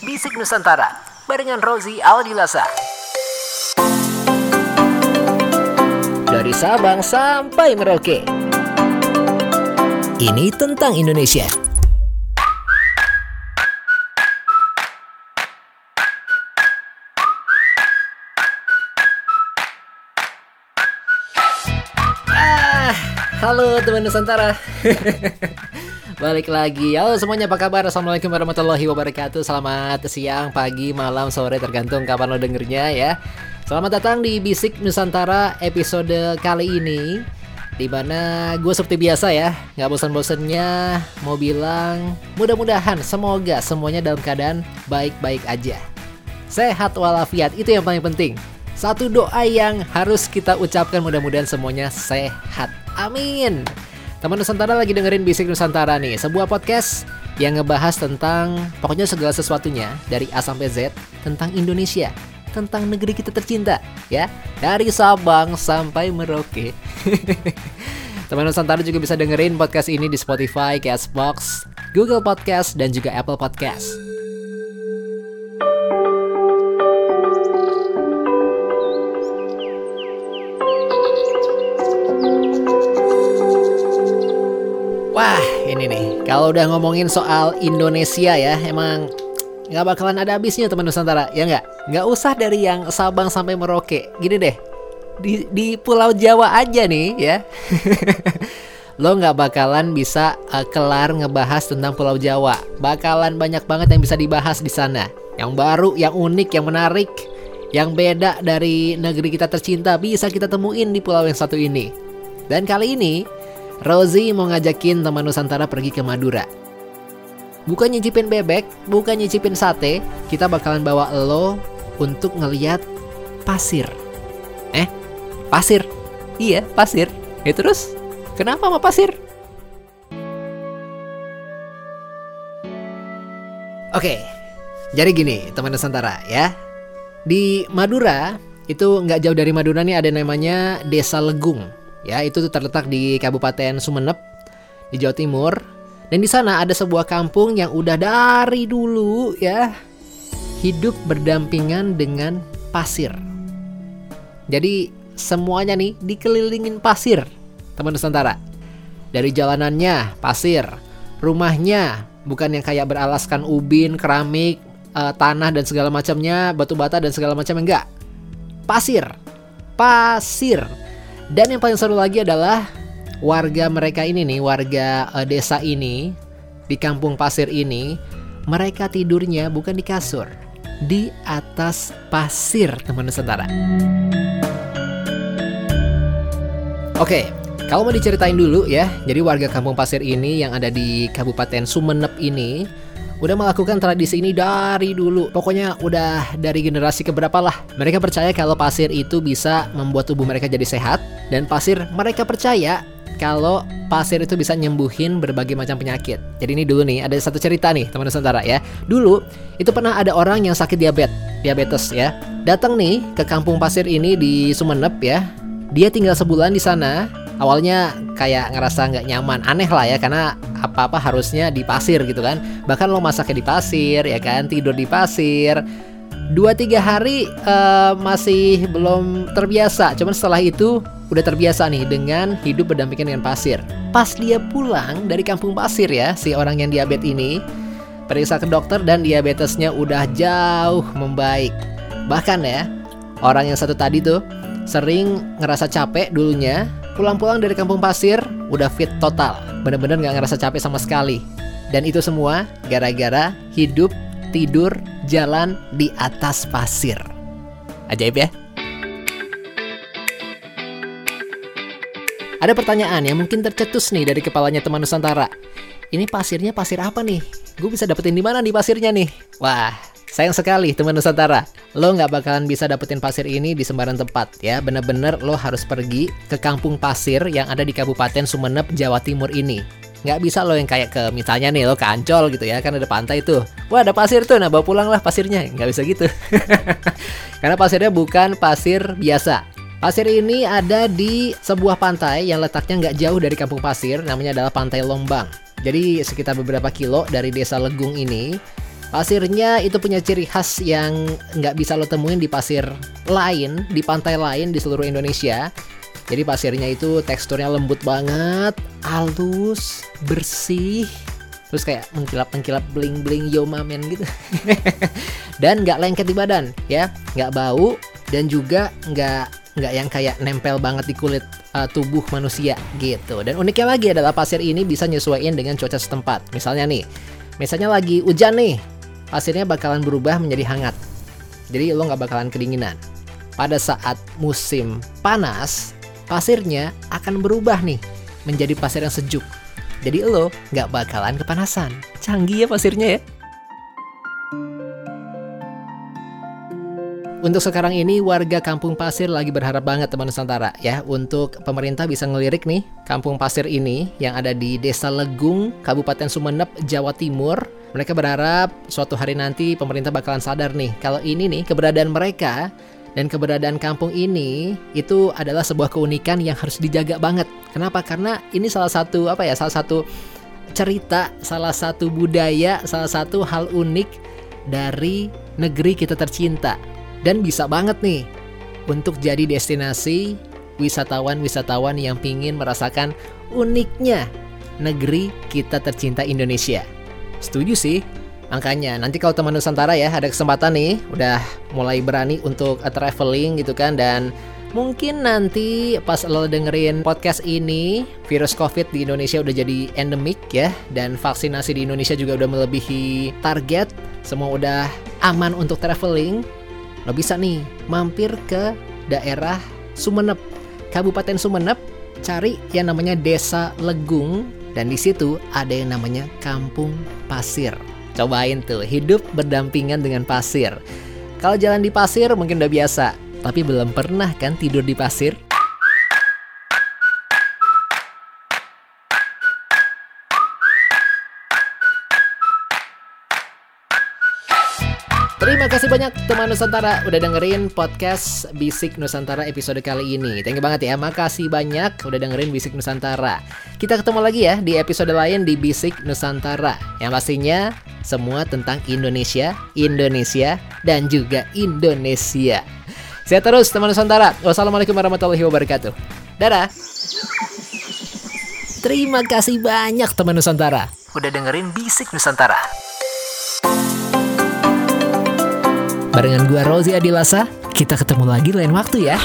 Bisik Nusantara barengan Rozi Aldilasa. Dari Sabang sampai Merauke. Ini tentang Indonesia. Ah, halo teman Nusantara. Balik lagi. Halo semuanya, apa kabar? Assalamualaikum warahmatullahi wabarakatuh. Selamat siang, pagi, malam, sore, tergantung kapan lo dengernya ya. Selamat datang di Bisik Nusantara episode kali ini Di mana gue seperti biasa ya nggak bosan-bosannya mau bilang Mudah-mudahan semoga semuanya dalam keadaan baik-baik aja Sehat walafiat itu yang paling penting Satu doa yang harus kita ucapkan mudah-mudahan semuanya sehat Amin Teman Nusantara lagi dengerin Bisik Nusantara nih Sebuah podcast yang ngebahas tentang Pokoknya segala sesuatunya Dari A sampai Z Tentang Indonesia Tentang negeri kita tercinta Ya Dari Sabang sampai Merauke Teman Nusantara juga bisa dengerin podcast ini di Spotify, Castbox, Google Podcast, dan juga Apple Podcast. Wah, ini nih. Kalau udah ngomongin soal Indonesia ya, emang nggak bakalan ada habisnya teman Nusantara, ya nggak? Nggak usah dari yang Sabang sampai Merauke. Gini deh, di, di Pulau Jawa aja nih ya. Lo nggak bakalan bisa uh, kelar ngebahas tentang Pulau Jawa. Bakalan banyak banget yang bisa dibahas di sana. Yang baru, yang unik, yang menarik, yang beda dari negeri kita tercinta bisa kita temuin di pulau yang satu ini. Dan kali ini, Rosie mau ngajakin teman Nusantara pergi ke Madura. Bukan nyicipin bebek, bukan nyicipin sate, kita bakalan bawa lo untuk ngeliat pasir. Eh, pasir? Iya, pasir. Ya terus, kenapa sama pasir? Oke, jadi gini teman Nusantara ya. Di Madura, itu nggak jauh dari Madura nih ada namanya Desa Legung. Ya, itu terletak di Kabupaten Sumeneb di Jawa Timur. Dan di sana ada sebuah kampung yang udah dari dulu ya hidup berdampingan dengan pasir. Jadi semuanya nih dikelilingin pasir, teman Nusantara. Dari jalanannya pasir, rumahnya bukan yang kayak beralaskan ubin, keramik, eh, tanah dan segala macamnya, batu bata dan segala macam enggak. Pasir. Pasir. Dan yang paling seru lagi adalah warga mereka ini nih, warga eh, desa ini di kampung pasir ini, mereka tidurnya bukan di kasur, di atas pasir, teman Nusantara. Oke, kalau mau diceritain dulu ya, jadi warga kampung pasir ini yang ada di Kabupaten Sumeneb ini udah melakukan tradisi ini dari dulu. Pokoknya udah dari generasi keberapa lah. Mereka percaya kalau pasir itu bisa membuat tubuh mereka jadi sehat dan pasir mereka percaya kalau pasir itu bisa nyembuhin berbagai macam penyakit. Jadi ini dulu nih, ada satu cerita nih teman Nusantara ya. Dulu itu pernah ada orang yang sakit diabetes, diabetes ya. Datang nih ke kampung pasir ini di Sumeneb ya. Dia tinggal sebulan di sana. Awalnya kayak ngerasa nggak nyaman, aneh lah ya karena apa-apa harusnya di pasir gitu kan. Bahkan lo masaknya di pasir ya kan, tidur di pasir. Dua tiga hari eh, masih belum terbiasa. Cuman setelah itu udah terbiasa nih dengan hidup berdampingan dengan pasir. Pas dia pulang dari kampung pasir ya, si orang yang diabetes ini periksa ke dokter dan diabetesnya udah jauh membaik. Bahkan ya, orang yang satu tadi tuh sering ngerasa capek dulunya, pulang-pulang dari kampung pasir udah fit total. Bener-bener nggak ngerasa capek sama sekali. Dan itu semua gara-gara hidup, tidur, jalan di atas pasir. Ajaib ya? Ada pertanyaan yang mungkin tercetus nih dari kepalanya teman Nusantara. Ini pasirnya pasir apa nih? Gue bisa dapetin di mana nih pasirnya nih? Wah, sayang sekali teman Nusantara. Lo nggak bakalan bisa dapetin pasir ini di sembarang tempat ya. Bener-bener lo harus pergi ke kampung pasir yang ada di Kabupaten Sumeneb, Jawa Timur ini. Nggak bisa lo yang kayak ke misalnya nih lo ke Ancol gitu ya kan ada pantai tuh. Wah ada pasir tuh, nah bawa pulang lah pasirnya. Nggak bisa gitu. Karena pasirnya bukan pasir biasa. Pasir ini ada di sebuah pantai yang letaknya nggak jauh dari kampung pasir, namanya adalah Pantai Lombang. Jadi sekitar beberapa kilo dari desa Legung ini Pasirnya itu punya ciri khas yang nggak bisa lo temuin di pasir lain, di pantai lain di seluruh Indonesia. Jadi pasirnya itu teksturnya lembut banget, halus, bersih, terus kayak mengkilap-mengkilap bling-bling yo mamen gitu. dan nggak lengket di badan, ya, nggak bau dan juga nggak nggak yang kayak nempel banget di kulit uh, tubuh manusia gitu. Dan uniknya lagi adalah pasir ini bisa nyesuaiin dengan cuaca setempat. Misalnya nih, misalnya lagi hujan nih, pasirnya bakalan berubah menjadi hangat. Jadi lo nggak bakalan kedinginan. Pada saat musim panas, pasirnya akan berubah nih menjadi pasir yang sejuk. Jadi lo nggak bakalan kepanasan. Canggih ya pasirnya ya. Untuk sekarang ini warga Kampung Pasir lagi berharap banget teman Nusantara ya untuk pemerintah bisa ngelirik nih Kampung Pasir ini yang ada di Desa Legung, Kabupaten Sumeneb, Jawa Timur. Mereka berharap suatu hari nanti pemerintah bakalan sadar nih kalau ini nih keberadaan mereka dan keberadaan kampung ini itu adalah sebuah keunikan yang harus dijaga banget. Kenapa? Karena ini salah satu apa ya? Salah satu cerita, salah satu budaya, salah satu hal unik dari negeri kita tercinta dan bisa banget nih untuk jadi destinasi wisatawan-wisatawan yang pingin merasakan uniknya negeri kita tercinta Indonesia. Setuju sih. Makanya nanti kalau teman Nusantara ya ada kesempatan nih udah mulai berani untuk traveling gitu kan dan mungkin nanti pas lo dengerin podcast ini virus covid di Indonesia udah jadi endemik ya dan vaksinasi di Indonesia juga udah melebihi target semua udah aman untuk traveling lo bisa nih mampir ke daerah Sumeneb, Kabupaten Sumeneb, cari yang namanya Desa Legung dan di situ ada yang namanya Kampung Pasir. Cobain tuh hidup berdampingan dengan pasir. Kalau jalan di pasir mungkin udah biasa, tapi belum pernah kan tidur di pasir? Terima kasih banyak teman Nusantara udah dengerin podcast Bisik Nusantara episode kali ini. Thank you banget ya, makasih banyak udah dengerin Bisik Nusantara. Kita ketemu lagi ya di episode lain di Bisik Nusantara. Yang pastinya semua tentang Indonesia, Indonesia, dan juga Indonesia. Sehat terus teman Nusantara. Wassalamualaikum warahmatullahi wabarakatuh. Dadah. Terima kasih banyak teman Nusantara. Udah dengerin Bisik Nusantara. Barengan gua Rozi Adilasa, kita ketemu lagi lain waktu ya.